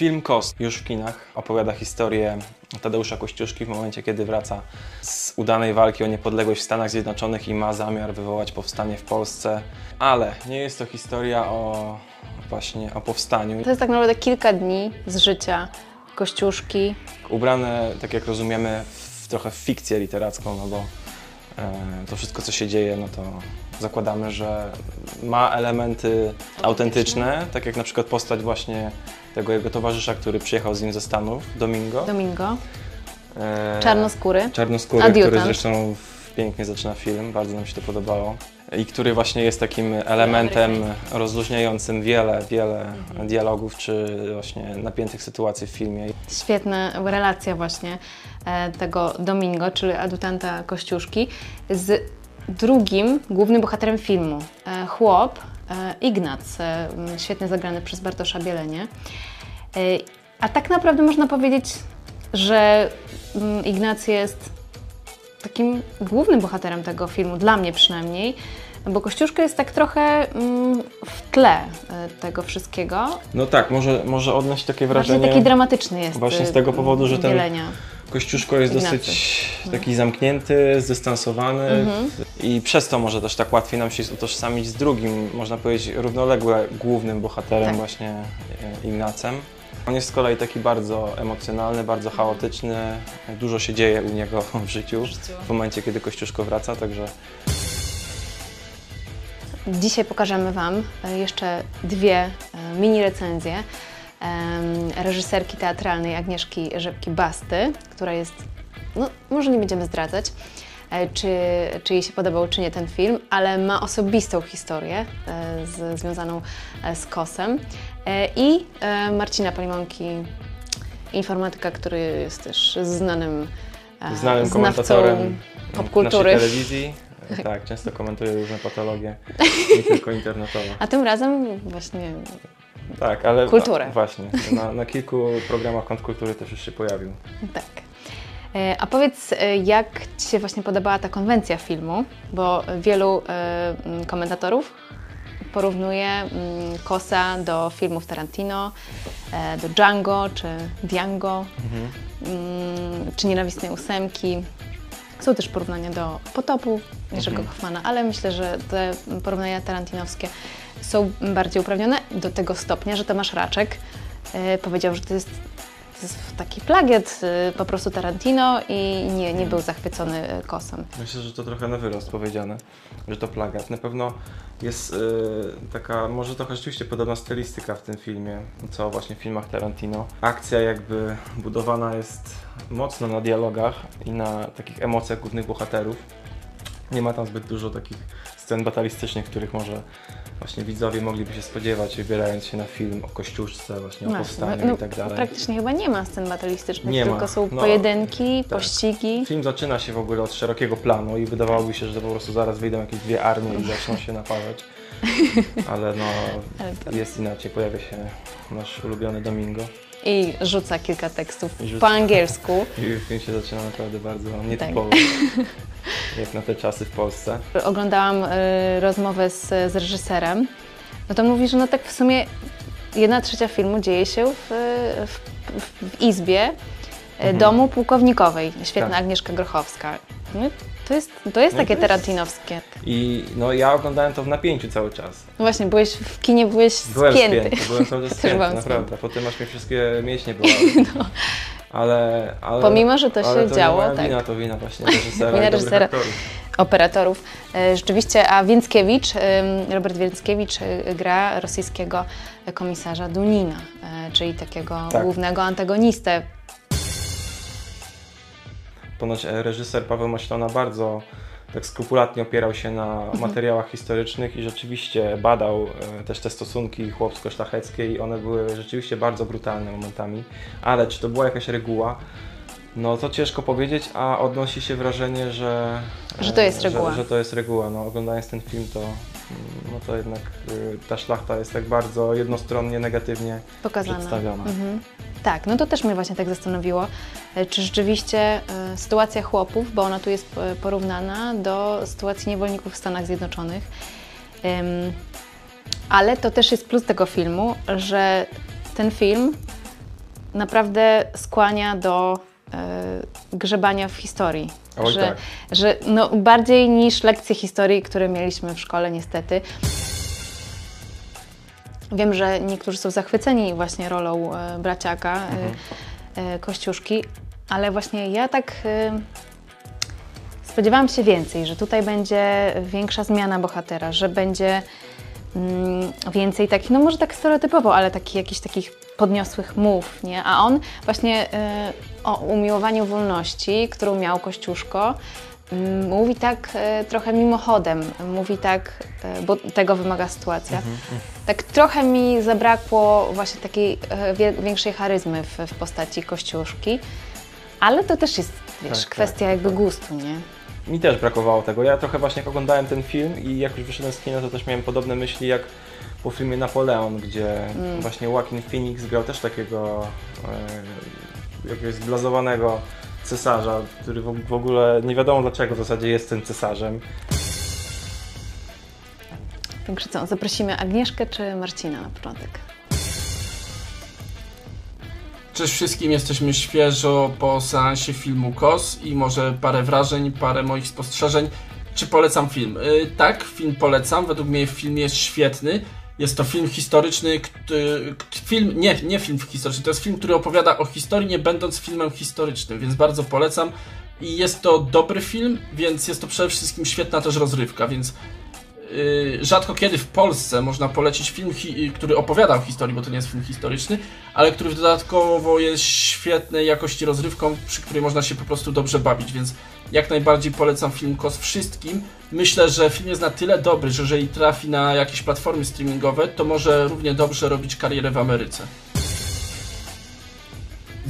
Film Kost już w kinach opowiada historię Tadeusza Kościuszki w momencie, kiedy wraca z udanej walki o niepodległość w Stanach Zjednoczonych i ma zamiar wywołać powstanie w Polsce. Ale nie jest to historia o właśnie o powstaniu. To jest tak naprawdę kilka dni z życia Kościuszki. Ubrane, tak jak rozumiemy, w, trochę w fikcję literacką, no bo e, to wszystko, co się dzieje, no to zakładamy, że ma elementy autentyczne, tak jak na przykład postać właśnie tego jego towarzysza, który przyjechał z nim ze Stanów, Domingo. Domingo. E, Czarnoskóry. Czarnoskóry, Adiutant. który zresztą pięknie zaczyna film, bardzo nam się to podobało. I który właśnie jest takim elementem rozluźniającym wiele, wiele dialogów czy właśnie napiętych sytuacji w filmie. Świetna relacja właśnie e, tego Domingo, czyli adutanta Kościuszki, z drugim głównym bohaterem filmu. E, chłop Ignac, e, świetnie zagrany przez Bartosza Bielenie. E, a tak naprawdę można powiedzieć, że Ignacy jest takim głównym bohaterem tego filmu, dla mnie przynajmniej, bo Kościuszka jest tak trochę w tle e, tego wszystkiego. No tak, może, może odnieść takie Bardziej wrażenie. taki dramatyczny jest. Właśnie z tego powodu, że ten- Bielenia. Kościuszko jest Ignacy. dosyć taki zamknięty, zdystansowany Mhm. i przez to może też tak łatwiej nam się utożsamić z drugim, można powiedzieć, równolegle głównym bohaterem Tak. właśnie e, Ignacem. On jest z kolei taki bardzo emocjonalny, bardzo chaotyczny, dużo się dzieje u niego w życiu w momencie, kiedy Kościuszko wraca, także Dzisiaj pokażemy Wam e, jeszcze dwie e, mini recenzje reżyserki teatralnej Agnieszki Rzepki-Basty, która jest, no może nie będziemy zdradzać, e, czy, czy jej się podobał, czy nie ten film, ale ma osobistą historię e, z, związaną e, z kosem. I Marcina Polimonki, informatyka, który jest też znanym, znanym komentatorem popkultury. telewizji. Tak, często komentuje różne patologie, nie tylko internetowe. A tym razem właśnie Tak, ale Kulturę. a, właśnie, na, na kilku programach Kąt Kultury też już się pojawił. Tak. E, A powiedz, e, jak Ci się właśnie podobała ta konwencja filmu, bo wielu m, komentatorów porównuje Kosa do filmów Tarantino, do Django czy Django, mm, czy Nienawistnej Ósemki. Są też porównania do Potopu Jerzego Hoffmana, ale myślę, że te porównania tarantinowskie są bardziej uprawnione do tego stopnia, że Tomasz Raczek e, powiedział, że to jest, to jest taki plagiat e, po prostu Tarantino i nie, nie był zachwycony e, kosem. Myślę, że to trochę na wyrost powiedziane, że to plagiat. Na pewno jest taka, może trochę rzeczywiście podobna stylistyka w tym filmie, co właśnie w filmach Tarantino. Akcja jakby budowana jest mocno na dialogach i na takich emocjach głównych bohaterów. Nie ma tam zbyt dużo takich scen batalistycznych, których może właśnie widzowie mogliby się spodziewać, wybierając się na film o Kościuszce, właśnie o powstaniu no, i tak dalej. Praktycznie chyba nie ma scen batalistycznych, Nie ma. tylko są No, pojedynki, tak. pościgi. Film zaczyna się w ogóle od szerokiego planu i wydawałoby się, że po prostu zaraz wyjdą jakieś dwie armie i zaczną się naparzać. Ale no, Ale jest inaczej. Pojawia się nasz ulubiony Domingo I rzuca kilka tekstów po angielsku. i film się zaczyna naprawdę bardzo nietypowo, Tak. jak na te czasy w Polsce. Oglądałam y, rozmowę z, z reżyserem. No to mówi, że no tak w sumie jedna trzecia filmu dzieje się w, w, w, w izbie y, domu pułkownikowej. Świetna Mhm. Tak. Agnieszka Grochowska. No, to jest, to jest No takie to jest- tarantinowskie. I no ja oglądałem to w napięciu cały czas. No właśnie, byłeś w kinie, byłeś Byłem spięty. spięty, byłem cały czas spięty, naprawdę. Potem aż mi wszystkie mięśnie bolały. Ale, ale, Pomimo, że to się to działo, nie tak. wina, to wina właśnie reżysera Wina reżysera. operatorów. E, Rzeczywiście, a Więckiewicz, Robert Więckiewicz e, gra rosyjskiego komisarza Dunina, e, czyli takiego Tak. głównego antagonistę. Ponoć e, reżyser Paweł Maślona bardzo tak skrupulatnie opierał się na materiałach historycznych i rzeczywiście badał e, też te stosunki chłopsko-szlacheckie i one były rzeczywiście bardzo brutalne momentami. Ale czy to była jakaś reguła? No to ciężko powiedzieć, a odnosi się wrażenie, że... Że to jest e, reguła. Że, że to jest reguła. No, oglądając ten film, to, no to jednak y, ta szlachta jest tak bardzo jednostronnie, negatywnie Pokazana. przedstawiona. Mhm. Tak, no to też mnie właśnie tak zastanowiło, e, czy rzeczywiście e, sytuacja chłopów, bo ona tu jest porównana do sytuacji niewolników w Stanach Zjednoczonych. Ale to też jest plus tego filmu, że ten film naprawdę skłania do grzebania w historii. Oj, że tak. że no, bardziej niż lekcje historii, które mieliśmy w szkole, niestety. Wiem, że niektórzy są zachwyceni właśnie rolą e, braciaka e, e, Kościuszki, ale właśnie ja tak e, spodziewałam się więcej, że tutaj będzie większa zmiana bohatera, że będzie więcej takich, no może tak stereotypowo, ale taki, jakichś takich podniosłych mów, nie? A on właśnie e, o umiłowaniu wolności, którą miał Kościuszko, mm, mówi tak e, trochę mimochodem, mówi tak, e, bo tego wymaga sytuacja. Tak trochę mi zabrakło właśnie takiej wie, większej charyzmy w, w postaci Kościuszki, ale to też jest, wiesz, Tak, tak, kwestia jakby gustu, nie? Mi też brakowało tego. Ja trochę właśnie jak oglądałem ten film i jak już wyszedłem z kina, to też miałem podobne myśli jak po filmie Napoleon, gdzie Mm. właśnie Joaquin Phoenix grał też takiego e, jakiegoś zblazowanego cesarza, który w, w ogóle nie wiadomo dlaczego w zasadzie jest tym cesarzem. Także co, zaprosimy Agnieszkę czy Marcina na początek? Cześć wszystkim, jesteśmy świeżo po seansie filmu KOS i może parę wrażeń, parę moich spostrzeżeń. Czy polecam film? Yy, tak, film polecam. Według mnie film jest świetny. Jest to film historyczny, film, nie, nie film historyczny, to jest film, który opowiada o historii, nie będąc filmem historycznym, więc bardzo polecam. I jest to dobry film, więc jest to przede wszystkim świetna też rozrywka, więc rzadko kiedy w Polsce można polecić film, hi- który opowiada o historii, bo to nie jest film historyczny, ale który dodatkowo jest świetnej jakości rozrywką, przy której można się po prostu dobrze bawić, więc jak najbardziej polecam film KOS wszystkim. Myślę, że film jest na tyle dobry, że jeżeli trafi na jakieś platformy streamingowe, to może równie dobrze robić karierę w Ameryce.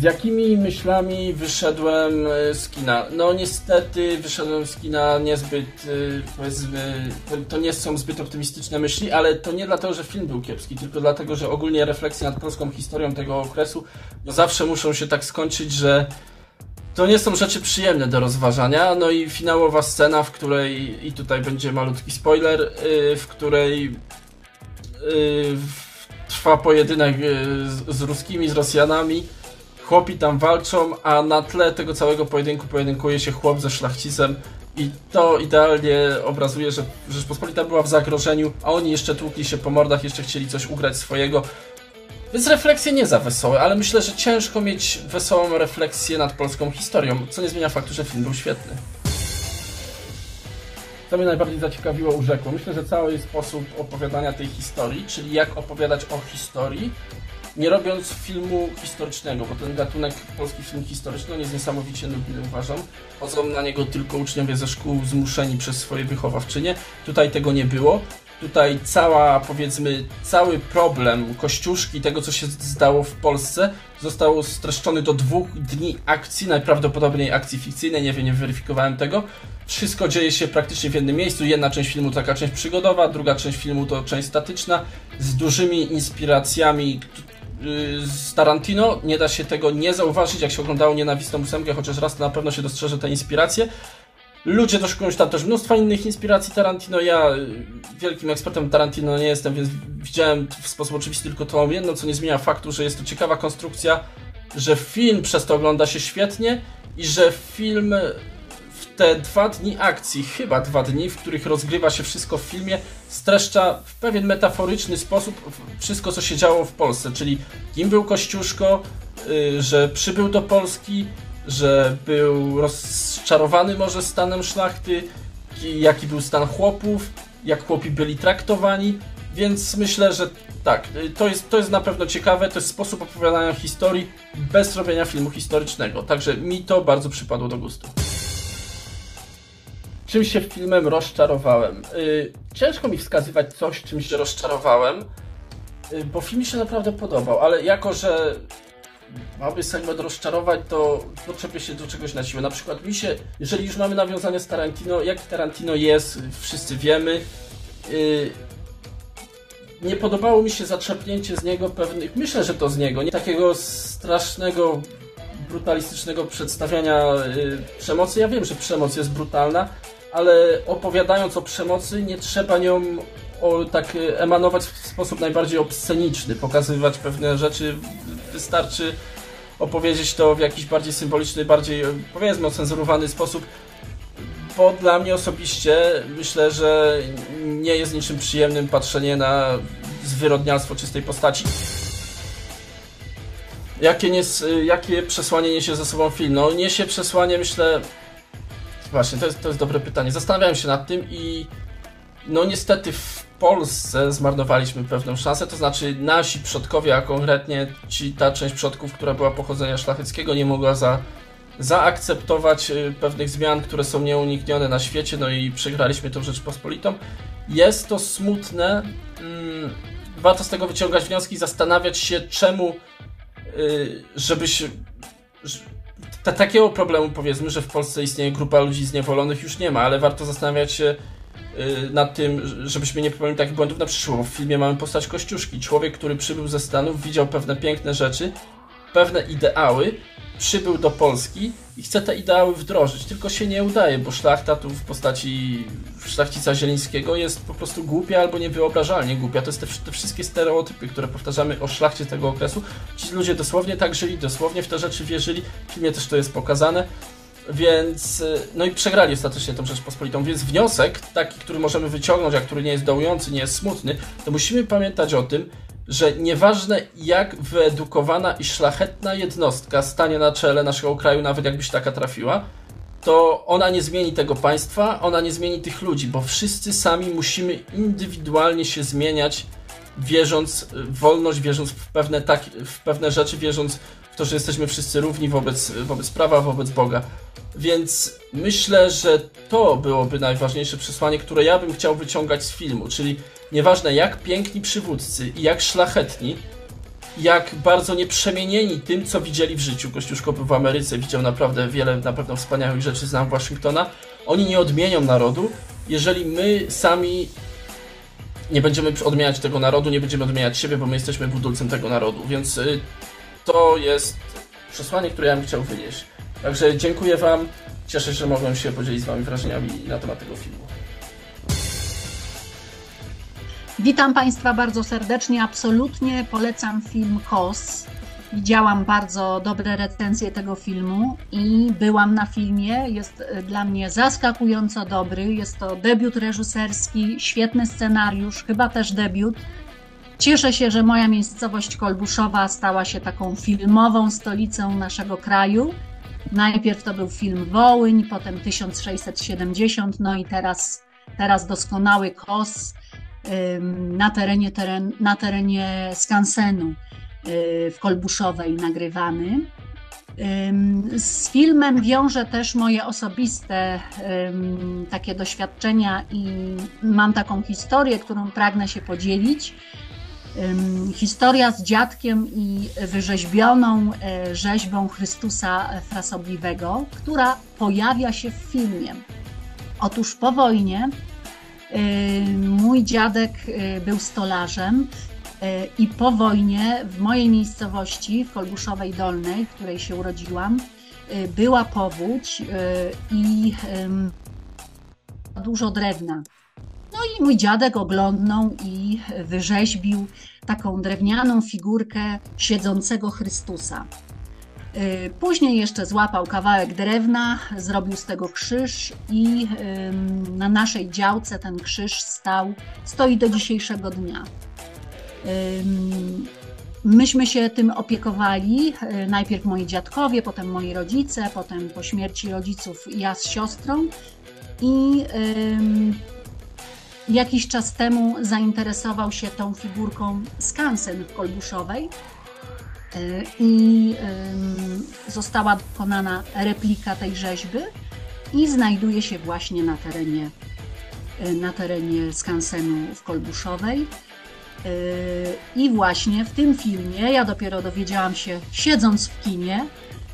Z jakimi myślami wyszedłem e, z kina? No niestety wyszedłem z kina niezbyt, e, powiedzmy, to, to nie są zbyt optymistyczne myśli, ale to nie dlatego, że film był kiepski, tylko dlatego, że ogólnie refleksje nad polską historią tego okresu no zawsze muszą się tak skończyć, że to nie są rzeczy przyjemne do rozważania. No i finałowa scena, w której, i tutaj będzie malutki spoiler, e, w której trwa pojedynek z, z ruskimi, z Rosjanami. Chłopi tam walczą, a na tle tego całego pojedynku pojedynkuje się chłop ze szlachcicem i to idealnie obrazuje, że Rzeczpospolita była w zagrożeniu, a oni jeszcze tłukli się po mordach, jeszcze chcieli coś ugrać swojego. Więc refleksje nie za wesołe, ale myślę, że ciężko mieć wesołą refleksję nad polską historią, co nie zmienia faktu, że film był świetny. Co mnie najbardziej zaciekawiło, urzekło. Myślę, że cały sposób opowiadania tej historii, czyli jak opowiadać o historii, nie robiąc filmu historycznego, bo ten gatunek polski film historyczny jest niesamowicie nudny, uważam. Chodzą na niego tylko uczniowie ze szkół zmuszeni przez swoje wychowawczynie. Tutaj tego nie było. Tutaj cała, powiedzmy, cały problem Kościuszki, tego co się zdało w Polsce, został streszczony do dwóch dni akcji, najprawdopodobniej akcji fikcyjnej, nie wiem, nie weryfikowałem tego. Wszystko dzieje się praktycznie w jednym miejscu. Jedna część filmu to taka część przygodowa, druga część filmu to część statyczna, z dużymi inspiracjami z Tarantino. Nie da się tego nie zauważyć, jak się oglądało Nienawistną ósemkę, chociaż raz to na pewno się dostrzeże te inspiracje. Ludzie doszukują się tam też mnóstwa innych inspiracji Tarantino. Ja y, wielkim ekspertem Tarantino nie jestem, więc widziałem w sposób oczywisty tylko tą jedną, co nie zmienia faktu, że jest to ciekawa konstrukcja, że film przez to ogląda się świetnie i że film te dwa dni akcji, chyba dwa dni, w których rozgrywa się wszystko w filmie, streszcza w pewien metaforyczny sposób wszystko, co się działo w Polsce, czyli kim był Kościuszko, y, że przybył do Polski, że był rozczarowany może stanem szlachty, jaki był stan chłopów, jak chłopi byli traktowani, więc myślę, że tak, y, to jest, to jest na pewno ciekawe, to jest sposób opowiadania historii bez robienia filmu historycznego, także mi to bardzo przypadło do gustu. Czym się filmem rozczarowałem? Y, ciężko mi wskazywać coś, czym się rozczarowałem, y, bo film mi się naprawdę podobał, ale jako, że mamy segment rozczarowań, to potrzebuję się do czegoś na siłę. Na przykład mi się, jeżeli już mamy nawiązanie z Tarantino, jak Tarantino jest, wszyscy wiemy. Yy, nie podobało mi się zaczepnięcie z niego pewnych, myślę, że to z niego, nie takiego strasznego, brutalistycznego przedstawiania przemocy. Ja wiem, że przemoc jest brutalna, ale opowiadając o przemocy, nie trzeba nią o, tak y, emanować w sposób najbardziej obsceniczny, pokazywać pewne rzeczy. Wystarczy opowiedzieć to w jakiś bardziej symboliczny, bardziej powiedzmy ocenzurowany sposób. Bo dla mnie osobiście myślę, że nie jest niczym przyjemnym patrzenie na zwyrodnialstwo czystej postaci. Jakie, nies, jakie przesłanie niesie ze sobą film? No niesie przesłanie, myślę... Właśnie, to jest, to jest dobre pytanie. Zastanawiałem się nad tym i no niestety w Polsce zmarnowaliśmy pewną szansę, to znaczy nasi przodkowie, a konkretnie ci, ta część przodków, która była pochodzenia szlacheckiego, nie mogła za, zaakceptować y, pewnych zmian, które są nieuniknione na świecie, no i przegraliśmy tą Rzeczpospolitą. Jest to smutne. Mm, warto z tego wyciągać wnioski, zastanawiać się, czemu, y, żebyś. takiego problemu powiedzmy, że w Polsce istnieje grupa ludzi zniewolonych, już nie ma, ale warto zastanawiać się, Y, nad tym, żebyśmy nie popełnili takich błędów na przyszłość. W filmie mamy postać Kościuszki. Człowiek, który przybył ze Stanów, widział pewne piękne rzeczy, pewne ideały, przybył do Polski i chce te ideały wdrożyć, tylko się nie udaje, bo szlachta tu w postaci szlachcica Zielińskiego jest po prostu głupia albo niewyobrażalnie głupia. To jest te, te, wszystkie stereotypy, które powtarzamy o szlachcie tego okresu. Ci ludzie dosłownie tak żyli, dosłownie w te rzeczy wierzyli. W filmie też to jest pokazane. Więc, y, no i przegrali ostatecznie tą Rzeczpospolitą, więc wniosek, taki, który możemy wyciągnąć, a który nie jest dołujący, nie jest smutny, to musimy pamiętać o tym, że nieważne jak wyedukowana i szlachetna jednostka stanie na czele naszego kraju, nawet jakbyś taka trafiła, to ona nie zmieni tego państwa, ona nie zmieni tych ludzi, bo wszyscy sami musimy indywidualnie się zmieniać, wierząc w wolność, wierząc w pewne, tak, w pewne rzeczy, wierząc w to, że jesteśmy wszyscy równi wobec, wobec prawa, wobec Boga. Więc myślę, że to byłoby najważniejsze przesłanie, które ja bym chciał wyciągać z filmu, czyli nieważne jak piękni przywódcy i jak szlachetni, jak bardzo nieprzemienieni tym, co widzieli w życiu. Kościuszko był w Ameryce, widział naprawdę wiele na pewno wspaniałych rzeczy, znam Waszyngtona. Oni nie odmienią narodu, jeżeli my sami nie będziemy odmieniać tego narodu, nie będziemy odmieniać siebie, bo my jesteśmy budulcem tego narodu. Więc y, to jest przesłanie, które ja bym chciał wynieść. Także dziękuję Wam. Cieszę się, że mogłem się podzielić z Wami wrażeniami na temat tego filmu. Witam Państwa bardzo serdecznie. Absolutnie polecam film KOS. Widziałam bardzo dobre recenzje tego filmu i byłam na filmie. Jest e, dla mnie zaskakująco dobry. Jest to debiut reżyserski, świetny scenariusz, chyba też debiut. Cieszę się, że moja miejscowość Kolbuszowa stała się taką filmową stolicą naszego kraju. Najpierw to był film Wołyń, potem 1670, no i teraz, teraz doskonały KOS na terenie, teren, na terenie skansenu y, w Kolbuszowej nagrywany. Z filmem wiąże też moje osobiste takie doświadczenia i mam taką historię, którą pragnę się podzielić. Historia z dziadkiem i wyrzeźbioną e, rzeźbą Chrystusa Frasobliwego, która pojawia się w filmie. Otóż po wojnie mój dziadek e, był stolarzem e, i po wojnie w mojej miejscowości, w Kolbuszowej Dolnej, w której się urodziłam, była powódź i dużo drewna. No i mój dziadek oglądnął i wyrzeźbił taką drewnianą figurkę siedzącego Chrystusa. Y, później jeszcze złapał kawałek drewna, zrobił z tego krzyż i na naszej działce ten krzyż stał, stoi do dzisiejszego dnia. Myśmy się tym opiekowali, y, najpierw moi dziadkowie, potem moi rodzice, potem po śmierci rodziców ja z siostrą i Jakiś czas temu zainteresował się tą figurką Skansen w Kolbuszowej e, i została dokonana replika tej rzeźby i znajduje się właśnie na terenie, e, na terenie skansenu w Kolbuszowej. E, I właśnie w tym filmie ja dopiero dowiedziałam się, siedząc w kinie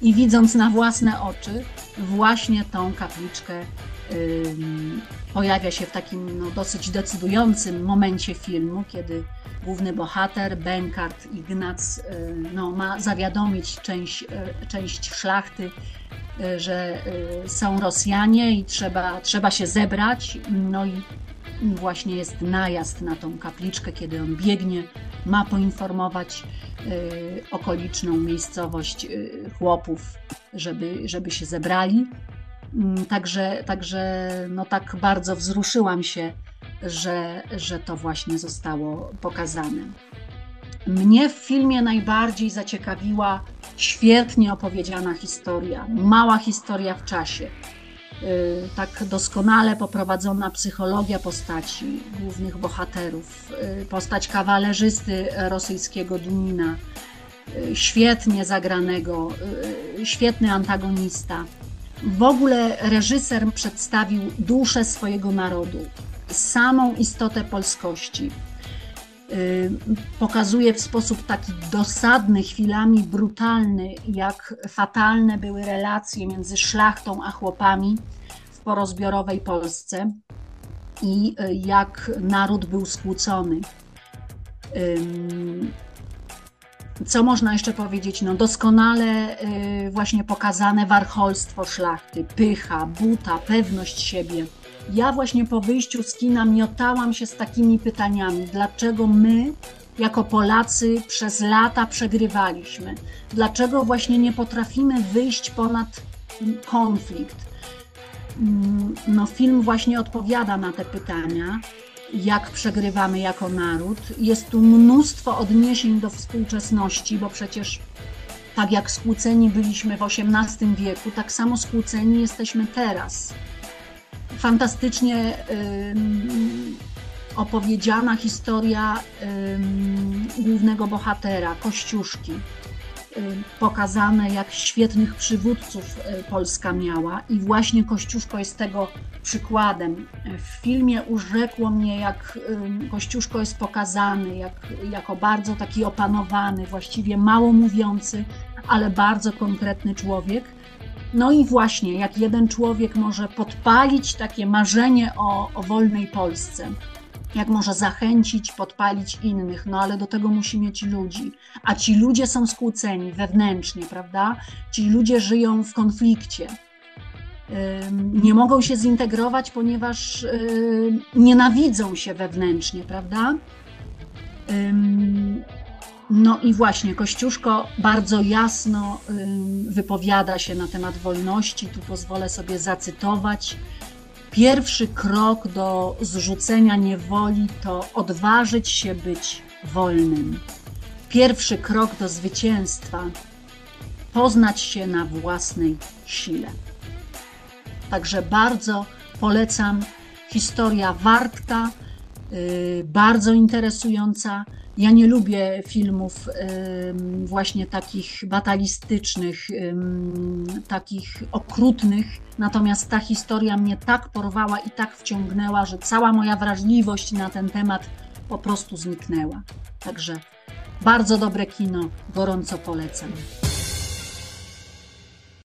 i widząc na własne oczy, właśnie tą kapliczkę pojawia się w takim no, dosyć decydującym momencie filmu, kiedy główny bohater, Benkart Ignac, y, no, ma zawiadomić część, y, część szlachty, y, że są Rosjanie i trzeba, trzeba się zebrać. No i właśnie jest najazd na tą kapliczkę, kiedy on biegnie ma poinformować okoliczną miejscowość chłopów, żeby, żeby się zebrali. Mm, także, także no tak bardzo wzruszyłam się, że, że to właśnie zostało pokazane. Mnie w filmie najbardziej zaciekawiła świetnie opowiedziana historia, mała historia w czasie. Y, tak doskonale poprowadzona psychologia postaci głównych bohaterów, y, postać kawalerzysty rosyjskiego Dunina, y, świetnie zagranego, świetny antagonista. W ogóle reżyser przedstawił duszę swojego narodu, samą istotę polskości. Y, pokazuje w sposób taki dosadny, chwilami brutalny, jak fatalne były relacje między szlachtą a chłopami w porozbiorowej Polsce i y, jak naród był skłócony. Co można jeszcze powiedzieć? No doskonale y, właśnie pokazane warcholstwo szlachty, pycha, buta, pewność siebie. Ja właśnie po wyjściu z kina miotałam się z takimi pytaniami, dlaczego my jako Polacy przez lata przegrywaliśmy? Dlaczego właśnie nie potrafimy wyjść ponad konflikt? Mm, no, film właśnie odpowiada na te pytania jak przegrywamy jako naród. Jest tu mnóstwo odniesień do współczesności, bo przecież tak jak skłóceni byliśmy w XVIII wieku, tak samo skłóceni jesteśmy teraz. Fantastycznie opowiedziana historia głównego bohatera, Kościuszki pokazane, jak świetnych przywódców y, Polska miała i właśnie Kościuszko jest tego przykładem. W filmie urzekło mnie, jak Kościuszko jest pokazany, jak, jako bardzo taki opanowany, właściwie mało mówiący, ale bardzo konkretny człowiek. No i właśnie, jak jeden człowiek może podpalić takie marzenie o, o wolnej Polsce jak może zachęcić, podpalić innych, no ale do tego musi mieć ludzi. A ci ludzie są skłóceni wewnętrznie, prawda? Ci ludzie żyją w konflikcie. Nie mogą się zintegrować, ponieważ nienawidzą się wewnętrznie, prawda? No i właśnie, Kościuszko bardzo jasno wypowiada się na temat wolności. Tu pozwolę sobie zacytować. Pierwszy krok do zrzucenia niewoli to odważyć się być wolnym. Pierwszy krok do zwycięstwa poznać się na własnej sile. Także bardzo polecam historia Wartka, yy, bardzo interesująca. Ja nie lubię filmów właśnie takich batalistycznych, takich okrutnych, natomiast ta historia mnie tak porwała i tak wciągnęła, że cała moja wrażliwość na ten temat po prostu zniknęła. Także bardzo dobre kino, gorąco polecam.